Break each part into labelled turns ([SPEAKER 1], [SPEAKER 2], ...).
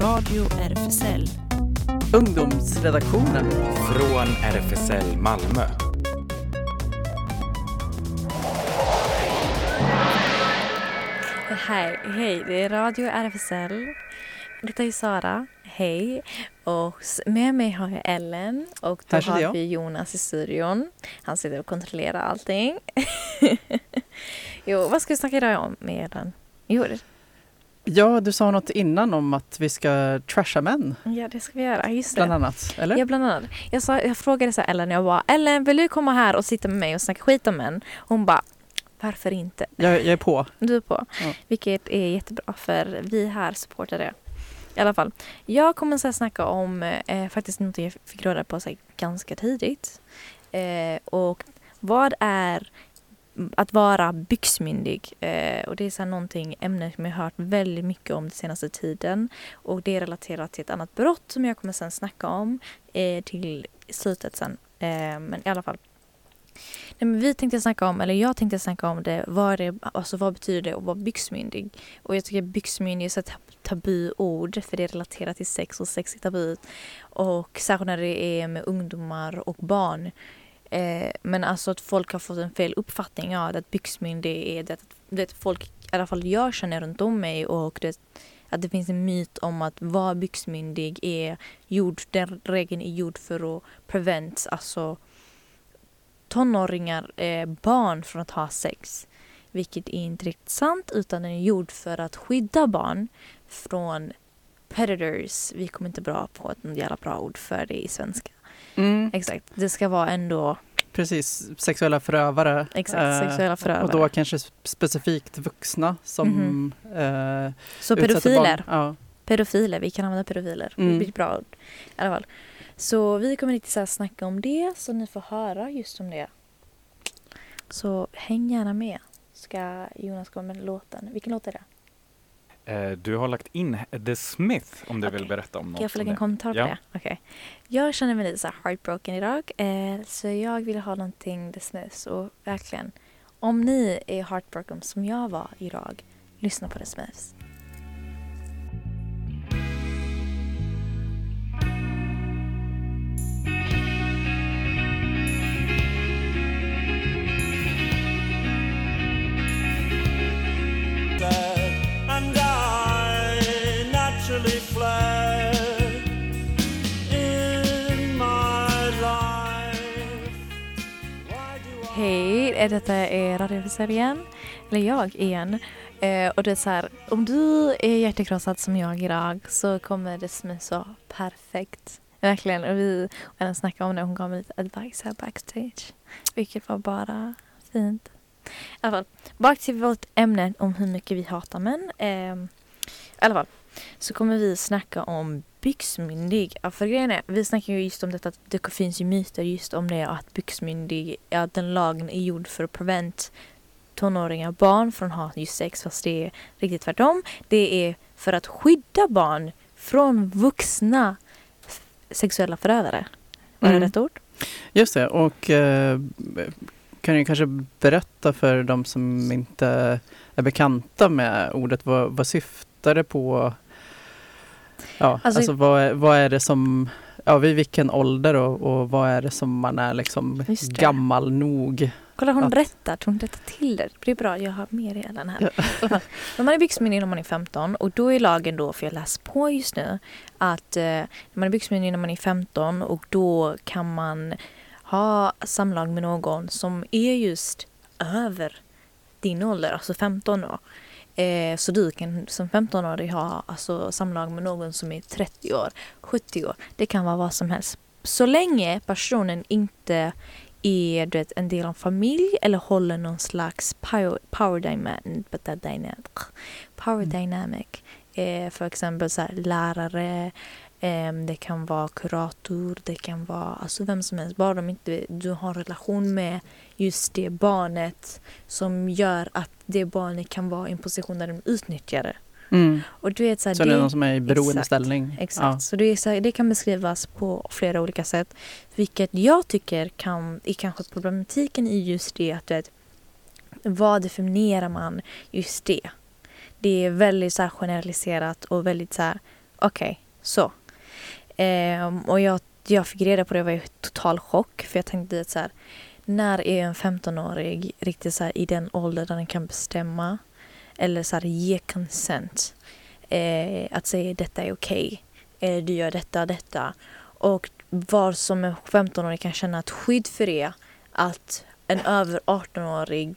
[SPEAKER 1] Radio RFSL.
[SPEAKER 2] Ungdomsredaktionen.
[SPEAKER 3] Från RFSL Malmö.
[SPEAKER 1] Hej, hej, det är Radio RFSL. Detta är Sara. Hej. Och med mig har jag Ellen och då har vi Jonas i studion. Han sitter och kontrollerar allting. jo, vad ska vi snacka idag om med Ellen? Jo, det,
[SPEAKER 2] Ja, du sa något innan om att vi ska trasha män,
[SPEAKER 1] ja, det ska vi göra. Just det.
[SPEAKER 2] bland annat. Eller?
[SPEAKER 1] Ja, bland annat. Jag, sa, jag frågade så här Ellen, jag bara Ellen, vill du komma här och sitta med mig och snacka skit om män? Hon bara, varför inte?
[SPEAKER 2] Jag, jag är på.
[SPEAKER 1] Du är på.
[SPEAKER 2] Ja.
[SPEAKER 1] Vilket är jättebra för vi här supportar det. I alla fall. Jag kommer så här snacka om eh, faktiskt något jag fick röra på sig ganska tidigt. Eh, och vad är att vara byxmyndig? Eh, och det är så här någonting, ämne som jag har hört väldigt mycket om den senaste tiden. Och det är relaterat till ett annat brott som jag kommer sen snacka om eh, till slutet sen. Eh, men i alla fall. Nej, men vi tänkte snacka om, eller jag tänkte snacka om det, vad, det, alltså vad betyder det att vara byxmyndig? Och jag tycker byxmyndig är ett tabuord för det är relaterat till sex och sex är tabu. Och särskilt när det är med ungdomar och barn. Eh, men alltså att folk har fått en fel uppfattning av att byxmyndig är det, det folk, i alla fall jag känner runt om mig och det, att det finns en myt om att vara byxmyndig är gjord, den regeln är gjord för att prevent, alltså tonåringar, eh, barn från att ha sex. Vilket är inte riktigt sant utan den är gjord för att skydda barn från predators. Vi kommer inte bra på ett jävla bra ord för det i svenska.
[SPEAKER 2] Mm,
[SPEAKER 1] Exakt, det ska vara ändå
[SPEAKER 2] precis, sexuella förövare.
[SPEAKER 1] exakt
[SPEAKER 2] Eh,
[SPEAKER 1] sexuella förövare.
[SPEAKER 2] Och då kanske specifikt vuxna som
[SPEAKER 1] Mhm.
[SPEAKER 2] eh,
[SPEAKER 1] Så pedofiler,
[SPEAKER 2] Barn. Ja.
[SPEAKER 1] pedofiler, vi kan använda pedofiler.
[SPEAKER 2] Mm.
[SPEAKER 1] Det blir bra ord. I alla fall. Så vi kommer inte så här snacka om det så ni får höra just om det. Så häng gärna med. Ska Jonas komma med låten. Vilken låt är det?
[SPEAKER 3] Eh, Du har lagt in The Smith om du
[SPEAKER 1] Okej.
[SPEAKER 3] vill berätta om något.
[SPEAKER 1] Kan jag få lägga en kommentar på
[SPEAKER 3] Ja.
[SPEAKER 1] det? Okej. Jag känner mig lite så heartbroken idag. Eh, så jag vill ha någonting The Smiths. Och verkligen, om ni är heartbroken som jag var idag, lyssna på The Smiths.
[SPEAKER 4] Naturally fled in my life.
[SPEAKER 1] Hej, detta är Radio igen. Eller jag igen. Eh, och det är så här, om du är hjärtekrossad som jag idag så kommer det som är så perfekt. Verkligen. Och vi och snackade om det. Hon gav mig lite advice här backstage. Vilket var bara fint. I alla fall, bak till vårt ämne om hur mycket vi hatar män. Eh, I alla fall, så kommer vi snacka om byxmyndig. Ja, för grejen är, vi snackar ju just om detta att det finns ju myter just om det att byxmyndig, ja den lagen är gjord för att prevent tonåringar, barn från att ha just sex fast det är riktigt tvärtom. Det är för att skydda barn från vuxna sexuella förövare. Var
[SPEAKER 2] Mm.
[SPEAKER 1] det rätt ord?
[SPEAKER 2] Just det, och eh, kan du kanske berätta för de som inte är bekanta med ordet, vad, vad syftar det på? Ja,
[SPEAKER 1] Alltså-
[SPEAKER 2] alltså, vad, är, vad är det som, ja vid vilken ålder och, och vad är det som man är liksom gammal nog?
[SPEAKER 1] Kolla hon
[SPEAKER 2] Att-
[SPEAKER 1] rättar, hon rättar till det. Det är bra, jag har mer i den här.
[SPEAKER 2] Ja.
[SPEAKER 1] När man är byxmyndig när man är 15 och då är lagen då, för jag läser på just nu, att eh, när man är byxmyndig när man är 15 och då kan man ha samlag med någon som är just över din ålder, alltså 15 år. Eh, så du kan som 15-årig ha alltså, samlag med någon som är 30 år, 70 år. Det kan vara vad som helst. Så länge personen inte är du vet, en del av familj eller håller någon slags power, power dynamic. Power
[SPEAKER 2] Mm.
[SPEAKER 1] dynamic. Eh, för exempel så här, lärare, eh, det kan vara kurator, det kan vara alltså vem som helst. Bara de inte du har en relation med just det barnet som gör att det barnet kan vara i en position där de utnyttjar det.
[SPEAKER 2] Mm.
[SPEAKER 1] Och du vet, så här,
[SPEAKER 2] Så det är någon som är i beroendeställning?
[SPEAKER 1] Exakt. Exakt. Så det, är så här, det kan beskrivas på flera olika sätt. Vilket jag tycker kan, är kanske problematiken i just det att du vet, vad definierar man just det? Det är väldigt så här generaliserat och väldigt så här, okej, så. Ehm, och jag, jag fick reda på det och var i total chock för jag tänkte att så här, när är en 15-årig riktigt så här i den åldern där den kan bestämma eller så här ge consent. Eh, att säga detta är okej, eh, du gör detta, detta. Och vad som en 15-åring kan känna ett skydd för det, att en över 18-årig,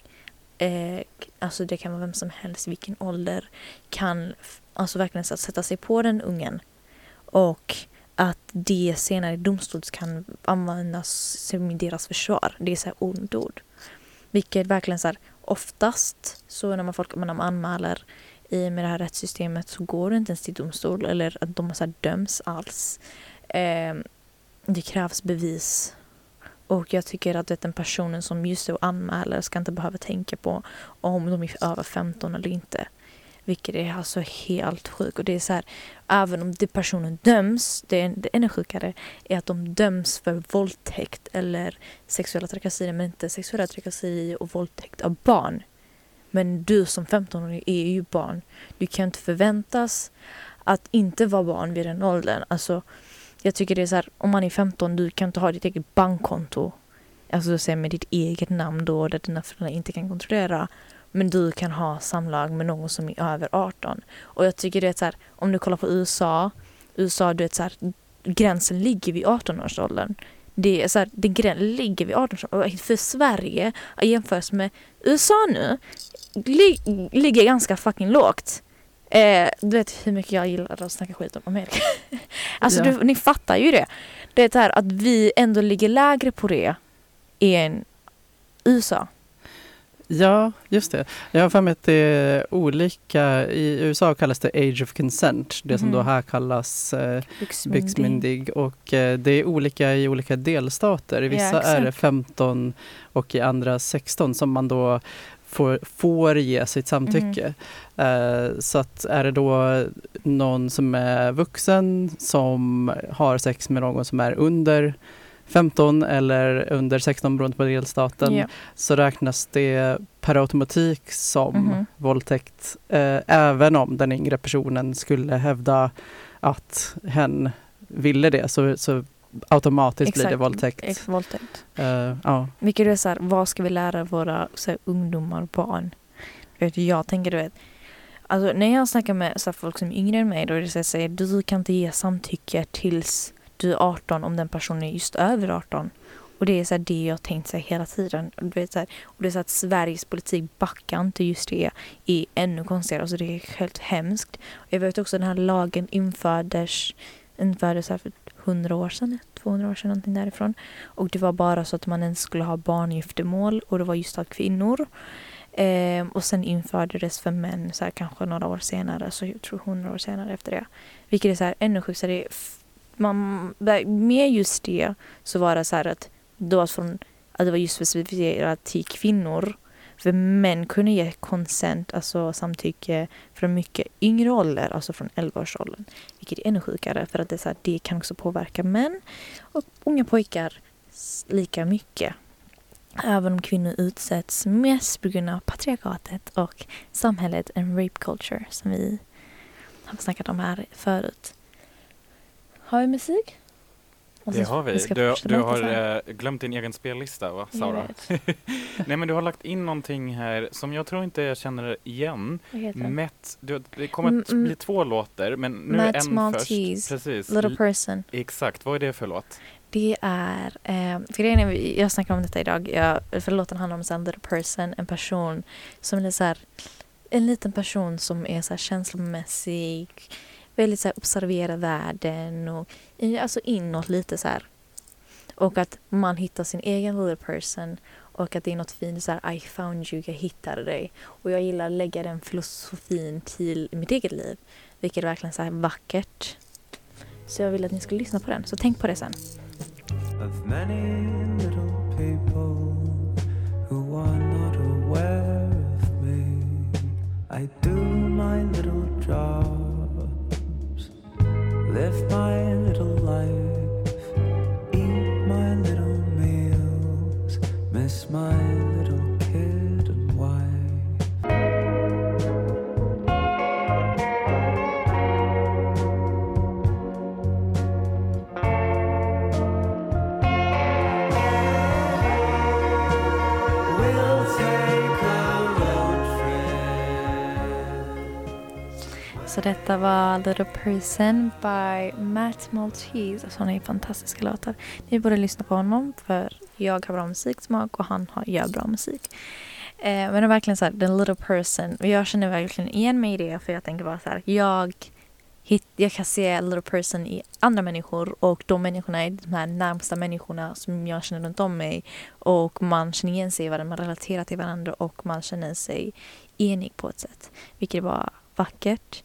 [SPEAKER 1] eh, alltså det kan vara vem som helst, vilken ålder, kan alltså verkligen så här, sätta sig på den ungen. Och att det senare i domstol kan användas som deras försvar. Det är så här ont ord. Vilket verkligen så här, oftast så när man, folk, när man anmäler i med det här rättssystemet så går det inte ens till domstol eller att de så här döms alls. Eh, det krävs bevis. Och jag tycker att vet, den personen som just då anmäler ska inte behöva tänka på om de är över 15 eller inte. Vilket är alltså helt sjukt. Och det är så här, även om det personen döms, det, är- det ännu sjukare är att de döms för våldtäkt eller sexuella trakasserier men inte sexuella trakasserier och våldtäkt av barn. Men du som 15-åring är ju barn. Du kan inte förväntas att inte vara barn vid den åldern. Alltså, jag tycker det är så här, om man är 15, du kan inte ha ditt eget bankkonto. Alltså säg med ditt eget namn då, där dina föräldrar inte kan kontrollera. Men du kan ha samlag med någon som är över 18. Och jag tycker det är så här, om du kollar på USA, USA, du vet så här, gränsen ligger vid 18-årsåldern. Det är så här, den gränsen ligger vid 18 år. Och För Sverige, att jämföras med USA nu, li, ligger ganska fucking lågt. Eh, du vet hur mycket jag gillar att snacka skit om Amerika. alltså
[SPEAKER 2] Ja.
[SPEAKER 1] du, ni fattar ju det. Det är det här att vi ändå ligger lägre på det än USA.
[SPEAKER 2] Ja, just det. Jag har för mig att det är olika. I USA kallas det age of consent. Det som då här kallas eh,
[SPEAKER 1] Byxmyndig.
[SPEAKER 2] byxmyndig. Och eh, det är olika i olika delstater. I
[SPEAKER 1] Ja,
[SPEAKER 2] vissa är det
[SPEAKER 1] exakt.
[SPEAKER 2] 15 och i andra 16 som man då får, får ge sitt samtycke.
[SPEAKER 1] Mm.
[SPEAKER 2] Eh, så att är det då någon som är vuxen som har sex med någon som är under 15 eller under 16 beroende på delstaten
[SPEAKER 1] Ja.
[SPEAKER 2] så räknas det per automatik som
[SPEAKER 1] Mhm.
[SPEAKER 2] våldtäkt eh, även om den yngre personen skulle hävda att hen ville det så, så automatiskt blir det
[SPEAKER 1] Exakt.
[SPEAKER 2] våldtäkt.
[SPEAKER 1] Ex- våldtäkt.
[SPEAKER 2] Eh, ja.
[SPEAKER 1] Vilket är så här, vad ska vi lära våra så här, ungdomar och barn? Vet, jag tänker du vet, alltså när jag snackar med så här, folk som är yngre än mig då är det så att säga, du kan inte ge samtycke tills du är 18 om den personen är just över 18. Och det är så här, det jag har tänkt sig hela tiden. Du vet, så här, och det är så att Sveriges politik backar inte just det är ännu konstigare. Alltså det är helt hemskt. Jag vet också att den här lagen infördes, infördes här för 100 år sedan, 200 år sedan någonting därifrån. Och det var bara så att man inte skulle ha barngiftermål och det var just av kvinnor. Eh, och sen infördes för män så här, kanske några år senare, så jag tror 100 år senare efter det. Vilket är så här ännu sjukare. Man, med just det så var det så här att, då från, att det var just specificerat till kvinnor. För män kunde ge konsent, alltså samtycke, från mycket yngre ålder, alltså från 11-årsåldern. Vilket är ännu sjukare för att det, så här, det kan också påverka män och unga pojkar lika mycket. Även om kvinnor utsätts mest på grund av patriarkatet och samhället, en rape culture som vi har snackat om här förut. Har vi musik? Och
[SPEAKER 3] Det har vi. Du, du har eh, glömt din egen spellista va, Sara? Nej men du har lagt in någonting här som jag tror inte jag känner igen. Met, du, det kommer att
[SPEAKER 1] Mm, mm.
[SPEAKER 3] bli två låter men nu
[SPEAKER 1] Matt
[SPEAKER 3] en
[SPEAKER 1] Maltese,
[SPEAKER 3] först. Precis.
[SPEAKER 1] Little person.
[SPEAKER 3] Exakt, vad är det för låt?
[SPEAKER 1] Det är, eh, för grejen är, jag snackar om detta idag, jag, för låten handlar om här, little person, en person som är så här, en liten person som är så här känslomässig, väldigt så här observera världen och alltså inåt lite så här. Och att man hittar sin egen little person och att det är något fint så här I found you, jag hittade dig. Och jag gillar att lägga den filosofin till mitt eget liv, vilket är verkligen så här vackert. Så jag vill att ni ska lyssna på den, så tänk på det sen.
[SPEAKER 4] of many little people who are not aware of me. I do my little live my little life, eat my little meals, miss my
[SPEAKER 1] Så detta var Little Person by Matt Maltese. Alltså han ju fantastiska låtar. Ni borde lyssna på honom för jag har bra musiksmak och han har, gör bra musik. Eh, men det är verkligen så här, The Little Person. Och jag känner verkligen igen mig i det för jag tänker bara så här, jag, hit, jag kan se little person i andra människor och de människorna är de här närmsta människorna som jag känner runt om mig. Och man känner igen sig i varandra, man relaterar till varandra och man känner sig enig på ett sätt. Vilket var vackert.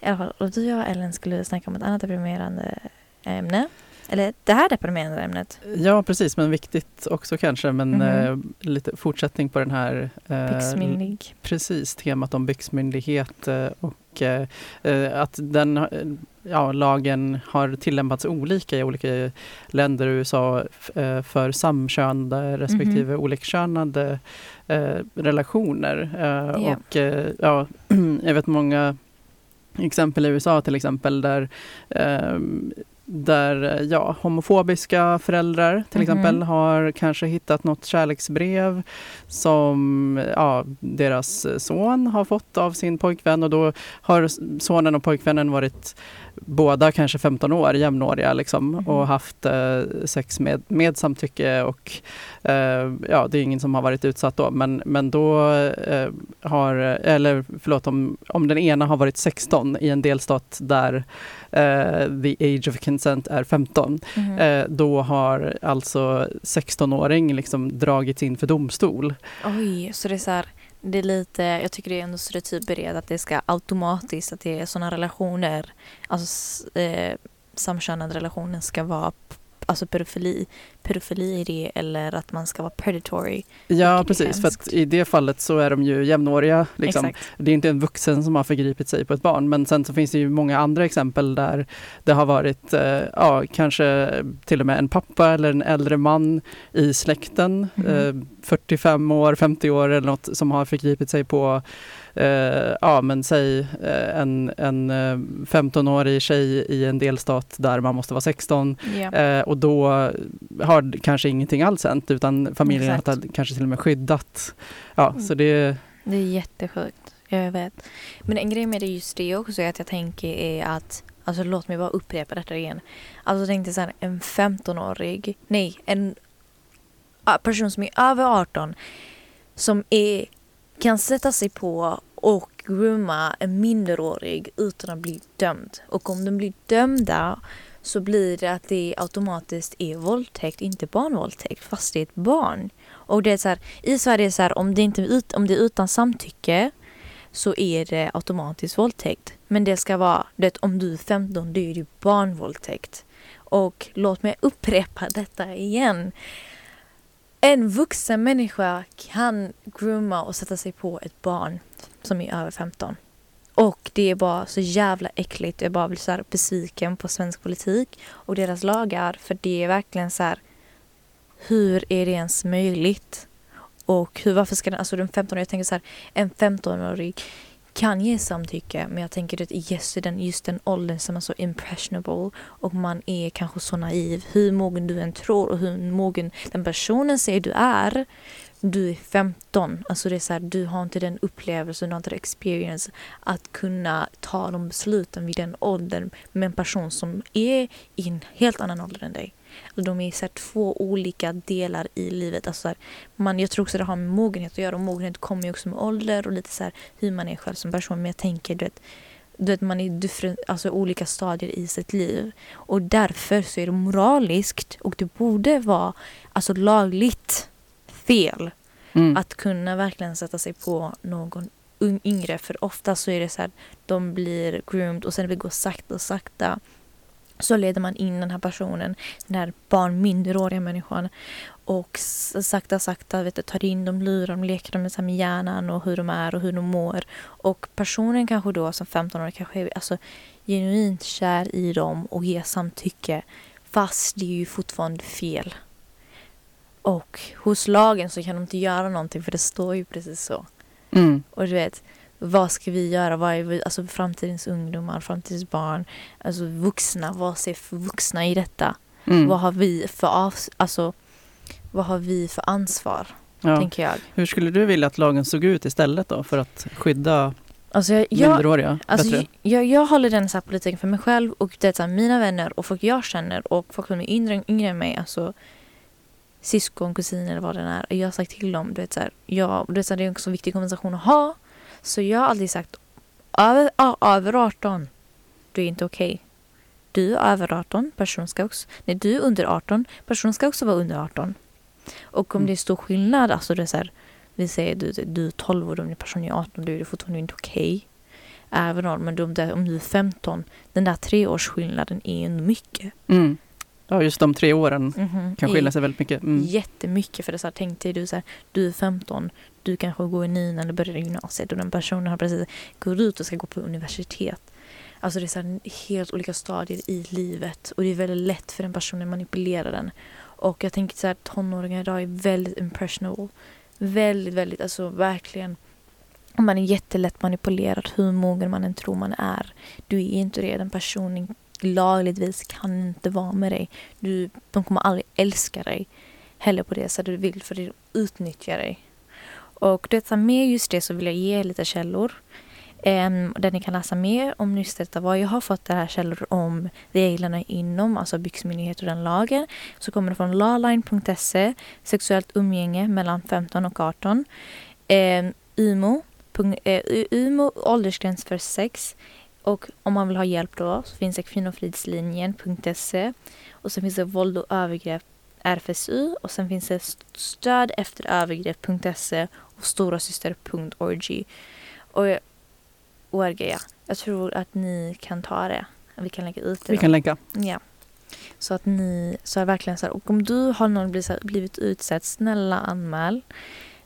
[SPEAKER 1] I alla fall, och du och Ellen skulle snacka om ett annat deprimerande ämne. Eller det här deprimerande ämnet.
[SPEAKER 2] Ja, precis, men viktigt också kanske. Men
[SPEAKER 1] Mhm.
[SPEAKER 2] eh, lite fortsättning på den här eh,
[SPEAKER 1] Byxmyndig.
[SPEAKER 2] Precis, temat om byxmyndighet eh, och eh, eh, att den eh, ja, lagen har tillämpats olika i olika länder i USA för samkönade respektive olikkönade eh, relationer.
[SPEAKER 1] Ja.
[SPEAKER 2] Och ja, jag vet många exempel i USA till exempel där ehm, där ja, homofobiska föräldrar till
[SPEAKER 1] Mhm.
[SPEAKER 2] exempel har kanske hittat något kärleksbrev som ja, deras son har fått av sin pojkvän och då har sonen och pojkvännen varit båda kanske 15 år, jämnåriga liksom,
[SPEAKER 1] Mhm.
[SPEAKER 2] och haft eh, sex med, med samtycke och eh, ja, det är ingen som har varit utsatt då, men, men då eh, har, eller förlåt, om, om den ena har varit 16 i en delstat där eh, the age of consent är 15,
[SPEAKER 1] Mhm.
[SPEAKER 2] eh, då har alltså 16-åring liksom dragits inför domstol.
[SPEAKER 1] Oj, så det är så här, det är lite, jag tycker det är ändå stereotyper i det, att det ska automatiskt, att det är sådana relationer, alltså eh, samkönade relationer ska vara alltså pedofili, pedofili i det eller att man ska vara predatory.
[SPEAKER 2] Ja, precis. För att i det fallet så är de ju jämnåriga. Liksom. Det är inte en vuxen som har förgripit sig på ett barn. Men sen så finns det ju många andra exempel där det har varit, eh, ja, kanske till och med en pappa eller en äldre man i släkten,
[SPEAKER 1] Mhm.
[SPEAKER 2] eh, 45 år, 50 år eller något, som har förgripit sig på Eh, ja men säg eh, en, en eh, 15-årig tjej i en delstat där man måste vara 16
[SPEAKER 1] Ja.
[SPEAKER 2] Eh, och då har kanske ingenting alls hänt utan familjen
[SPEAKER 1] Exakt.
[SPEAKER 2] har kanske till och med skyddat. Ja,
[SPEAKER 1] Mm.
[SPEAKER 2] så det,
[SPEAKER 1] Det är jättesjukt. Jag vet. Men en grej med det just det också är att jag tänker är att Alltså låt mig bara upprepa detta igen. Alltså tänk dig så här, en 15-årig, nej en person som är över 18 som är, kan sätta sig på och grooma en minderårig utan att bli dömd. Och om de blir dömda så blir det att det automatiskt är våldtäkt, inte barnvåldtäkt, fast det är ett barn. Och det är så här, i Sverige är det så här, om det, inte, är ut- om det är utan samtycke så är det automatiskt våldtäkt. Men det ska vara, det, om du är 15 då är det barnvåldtäkt. Och låt mig upprepa detta igen. En vuxen människa kan grooma och sätta sig på ett barn som är över 15. Och det är bara så jävla äckligt. Jag bara blir så här besviken på svensk politik och deras lagar. För det är verkligen så här. Hur är det ens möjligt? Och hur, varför ska den, alltså den 15 jag tänker så här, en 15-årig kan ge samtycke men jag tänker att just i den, just den åldern som är så impressionable och man är kanske så naiv, hur mogen du än tror och hur mogen den personen säger du är, du är 15, alltså det är så här, du har inte den upplevelsen, du har inte den experience att kunna ta de besluten vid den åldern med en person som är i en helt annan ålder än dig. Och de är så här, två olika delar i livet. Alltså så här, man, jag tror också det har med mogenhet att göra och mogenhet kommer ju också med ålder och lite så här, hur man är själv som person. Men jag tänker du vet, du vet man är different, alltså olika stadier i sitt liv. Och därför så är det moraliskt och det borde vara alltså lagligt fel
[SPEAKER 2] mm.
[SPEAKER 1] att kunna verkligen sätta sig på någon yngre. För ofta så är det så här, de blir groomed och sen det går sakta och sakta så leder man in den här personen, den här barn, minderåriga människan och sakta, sakta vet du, tar in dem, lurar dem, leker dem med, så här med hjärnan och hur de är och hur de mår. Och personen kanske då som 15-åring kanske är alltså, genuint kär i dem och ger samtycke fast det är ju fortfarande fel. Och hos lagen så kan de inte göra någonting för det står ju precis så.
[SPEAKER 2] Mm.
[SPEAKER 1] Och du vet, vad ska vi göra? Vad är vi, alltså framtidens ungdomar, framtidens barn, alltså vuxna, vad ser vuxna i detta?
[SPEAKER 2] Mm.
[SPEAKER 1] Vad har vi för av, alltså, vad har vi för ansvar?
[SPEAKER 2] Ja.
[SPEAKER 1] tänker jag.
[SPEAKER 2] Hur skulle du vilja att lagen såg ut istället då för att skydda
[SPEAKER 1] Alltså jag, jag,
[SPEAKER 2] minderåriga
[SPEAKER 1] Alltså,
[SPEAKER 2] bättre?
[SPEAKER 1] jag, jag håller den så här politiken för mig själv och det är så här, mina vänner och folk jag känner och folk som är yngre, yngre än mig, alltså syskon, kusiner eller vad det är. Jag har sagt till dem, du vet, så här, jag, du vet, så här, det är en viktig konversation att ha. Så jag har alltid sagt över, över 18, du är inte okej. Du är över 18, personen ska också... Nej, du är under 18, personen ska också vara under 18. Och om
[SPEAKER 2] Mm.
[SPEAKER 1] det är stor skillnad, alltså det är så här, vi säger du, du är 12 och den personen är 18, då är det fortfarande inte okej. Även om, men om, det, om du är 15, den där treårsskillnaden är ändå mycket.
[SPEAKER 2] Mm. Ja, just de tre åren
[SPEAKER 1] Mhm.
[SPEAKER 2] kan
[SPEAKER 1] Är
[SPEAKER 2] skilja sig väldigt mycket. Mm.
[SPEAKER 1] Jättemycket. För det så här, tänk dig du, så här, du är 15, du kanske går i nian eller börjar i gymnasiet och den personen har precis gått ut och ska gå på universitet. Alltså det är så helt olika stadier i livet och det är väldigt lätt för den personen att manipulera den. Och jag tänker så här, tonåringar idag är väldigt impressionable. Väldigt, väldigt, alltså verkligen. Man är jättelätt manipulerad hur mogen man än tror man är. Du är inte det. Den personen lagligtvis kan inte vara med dig. Du, de kommer aldrig älska dig heller på det sättet du vill för de utnyttjar dig. Och detta med just det så vill jag ge lite källor. Um, där ni kan läsa mer om just detta. Vad jag har fått det här källor om reglerna inom, alltså byxmyndighet och den lagen. Så kommer det från lawline.se, sexuellt umgänge mellan 15 och 18. Um, ehm, UMO, eh, UMO, åldersgräns för sex. Och om man vill ha hjälp då så finns det kvinnofridslinjen.se. Och sen finns det våld och övergrepp RFSU och sen finns det st- stöd efter övergrepp.se och storasyster.org. Och ORG, ja. Jag tror att ni kan ta det. Vi kan lägga ut det.
[SPEAKER 2] Vi
[SPEAKER 1] då.
[SPEAKER 2] kan länka.
[SPEAKER 1] Ja. Så att ni, så är verkligen så här, och om du har någon blivit, utsatt, snälla anmäl.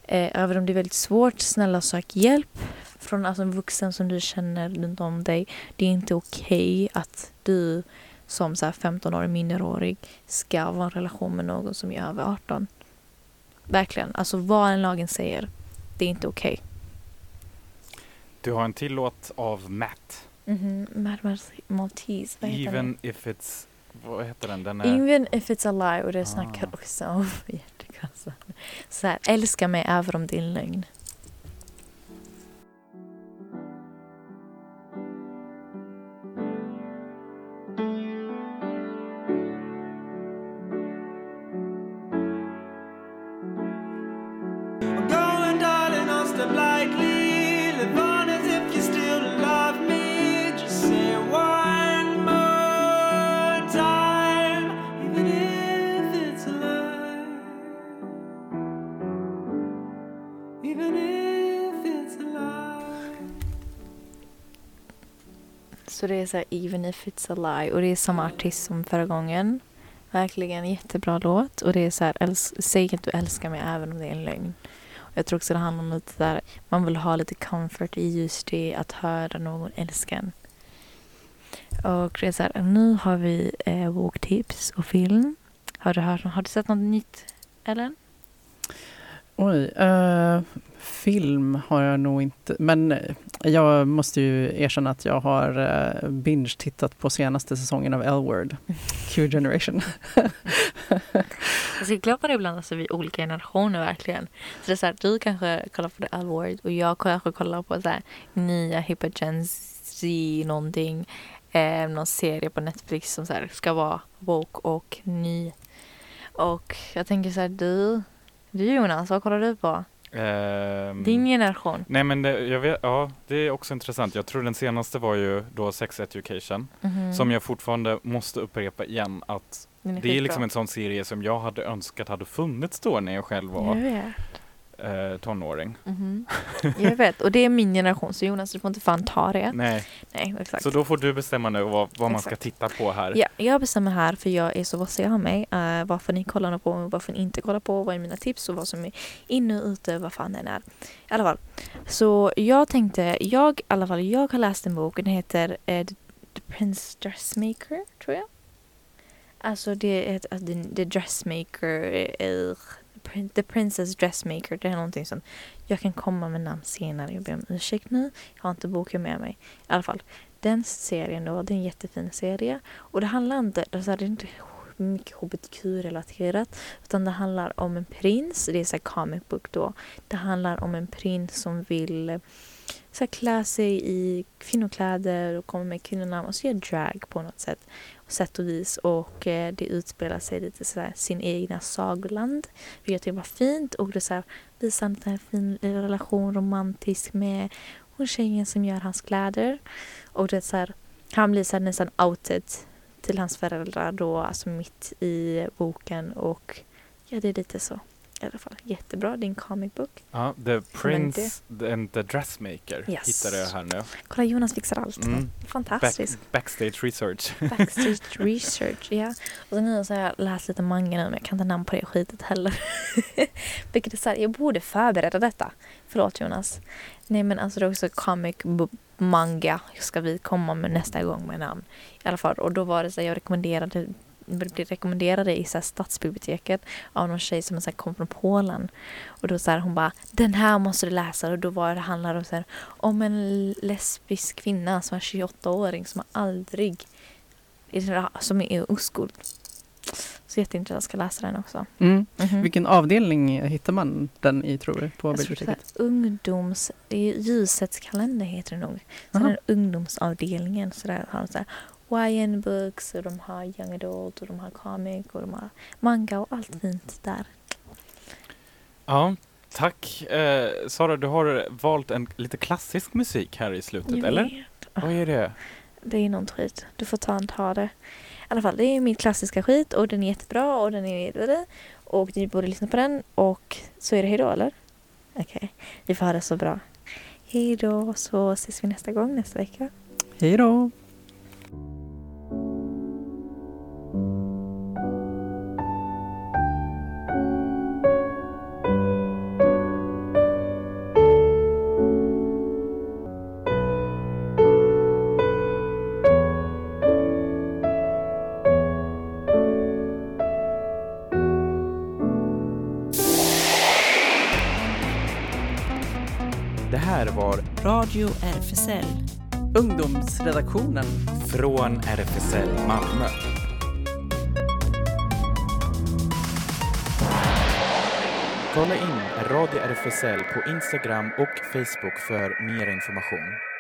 [SPEAKER 1] Eh, även om det är väldigt svårt, snälla sök hjälp från alltså, en vuxen som du känner runt om dig. Det är inte okej att du som så här 15-årig minderårig ska vara en relation med någon som är över 18. Verkligen, alltså vad en lagen säger, det är inte okej.
[SPEAKER 3] Du har en till låt av Matt.
[SPEAKER 1] Mhm, Mad Mad Maltese, vad heter
[SPEAKER 3] Even if it's... Vad heter den? Den
[SPEAKER 1] den?
[SPEAKER 3] är...
[SPEAKER 1] Even if it's a lie och det snackar
[SPEAKER 3] Ah.
[SPEAKER 1] också om hjärtekrossar. Så här, älska mig även om det är en lögn. Är så här, even if it's a lie. Och det är samma artist som förra gången. Verkligen jättebra låt. Och det är så här, äls- säg att du älskar mig även om det är en lögn. Och jag tror också det handlar om lite där, man vill ha lite comfort i just det, att höra någon älska en. Och det är så här, nu har vi eh, boktips och film. Har du, hört, har du sett något nytt, Ellen?
[SPEAKER 2] Oj, eh, film har jag nog inte, men jag måste ju erkänna att jag har eh, binge-tittat på senaste säsongen av L-Word, Q-Generation.
[SPEAKER 1] Jag ska på det ibland, alltså vi är olika generationer verkligen. Så det är så här, du kanske kollar på The L-Word och jag kanske kollar på så här, nya hippa Gen Z någonting. Eh, någon serie på Netflix som så här, ska vara woke och ny. Och jag tänker så här, du, du Jonas, vad kollar du på?
[SPEAKER 3] Ehm,
[SPEAKER 1] Din generation.
[SPEAKER 3] Nej men det, jag vet, ja, det är också intressant. Jag tror den senaste var ju då Sex Education.
[SPEAKER 1] Mhm.
[SPEAKER 3] Som jag fortfarande måste upprepa igen att
[SPEAKER 1] Den
[SPEAKER 3] det är liksom en sån serie som jag hade önskat hade funnits då när jag själv var
[SPEAKER 1] vet.
[SPEAKER 3] Eh, tonåring.
[SPEAKER 1] Mhm. Jag vet, och det är min generation så Jonas du får inte fan ta det.
[SPEAKER 3] Nej,
[SPEAKER 1] Nej, exakt.
[SPEAKER 3] så då får du bestämma nu vad, vad man ska titta på här.
[SPEAKER 1] Ja, jag bestämmer här för jag är så vassig av mig. Uh, varför ni kollar på och varför ni inte kollar på. Vad är mina tips och vad som är inne och ute. Vad fan den är. I alla fall. Så jag tänkte, jag, i alla fall, jag har läst en bok. Den heter eh, The, Prince Dressmaker, tror jag. Alltså det är ett- alltså, The, Dressmaker. Eh, Prin- The Princess Dressmaker. Det är någonting som jag kan komma med namn senare. Jag ber om ursäkt nu. Jag har inte boken med mig. I alla fall. Den serien då, det är en jättefin serie. Och det handlar inte, det är det är inte mycket hbtq-relaterat. Utan det handlar om en prins, det är så här comic book då. Det handlar om en prins som vill eh, så här, klä sig i kvinnokläder och komma med kvinnonamn. och så gör drag på något sätt. Sätt och vis och eh, det utspelar sig lite så här, sin egna sagoland. Vilket jag tycker var fint och det så här, visar en sån här fin relation romantisk med hon tjejen som gör hans kläder. Och det är så här, han blir så här nästan outed till hans föräldrar då, alltså mitt i boken och ja, det är lite så. I alla fall jättebra, en comic book.
[SPEAKER 3] Ja, The Prince and the Dressmaker
[SPEAKER 1] Yes.
[SPEAKER 3] hittade jag här nu.
[SPEAKER 1] Kolla Jonas fixar allt.
[SPEAKER 3] Mm.
[SPEAKER 1] Fantastiskt.
[SPEAKER 3] Back, backstage research.
[SPEAKER 1] Backstage research, ja. Och så nu så har jag läst lite manga nu men jag kan inte namn på det skitet heller. Vilket är så här, jag borde förbereda detta. Förlåt Jonas. Nej men alltså det är också comic manga ska vi komma med nästa gång med namn. I alla fall och då var det så här, jag rekommenderade blev rekommenderade i så här stadsbiblioteket av någon tjej som så kom från Polen. Och då så här, hon bara den här måste du läsa och då var det handlar om så här, om en lesbisk kvinna som är 28-åring som har aldrig som är oskuld. Så jätteintressant, jag ska läsa den också.
[SPEAKER 2] Mm.
[SPEAKER 1] Mhm.
[SPEAKER 2] Vilken avdelning hittar man den i tror du, på
[SPEAKER 1] Jag
[SPEAKER 2] biblioteket?
[SPEAKER 1] ungdoms... Ljusets kalender heter det nog. Är det ungdomsavdelningen. Så där har de så här YN books och de har young adult och de har comic och de har manga och allt fint där.
[SPEAKER 3] Ja, tack. Eh, Sara, du har valt en lite klassisk musik här i slutet,
[SPEAKER 1] Jag
[SPEAKER 3] eller?
[SPEAKER 1] vet.
[SPEAKER 3] Vad är det?
[SPEAKER 1] Det är någon skit. Du får ta en ta det. I alla fall, det är min klassiska skit och den är jättebra och den är... Och du borde lyssna på den och så är det hejdå eller? Okej, vi får ha det så bra. Hejdå, så ses vi nästa gång nästa vecka.
[SPEAKER 2] Hej
[SPEAKER 5] Radio RFSL.
[SPEAKER 2] Ungdomsredaktionen.
[SPEAKER 3] från RFSL Malmö. Kolla in Radio RFSL på Instagram och Facebook för mer information.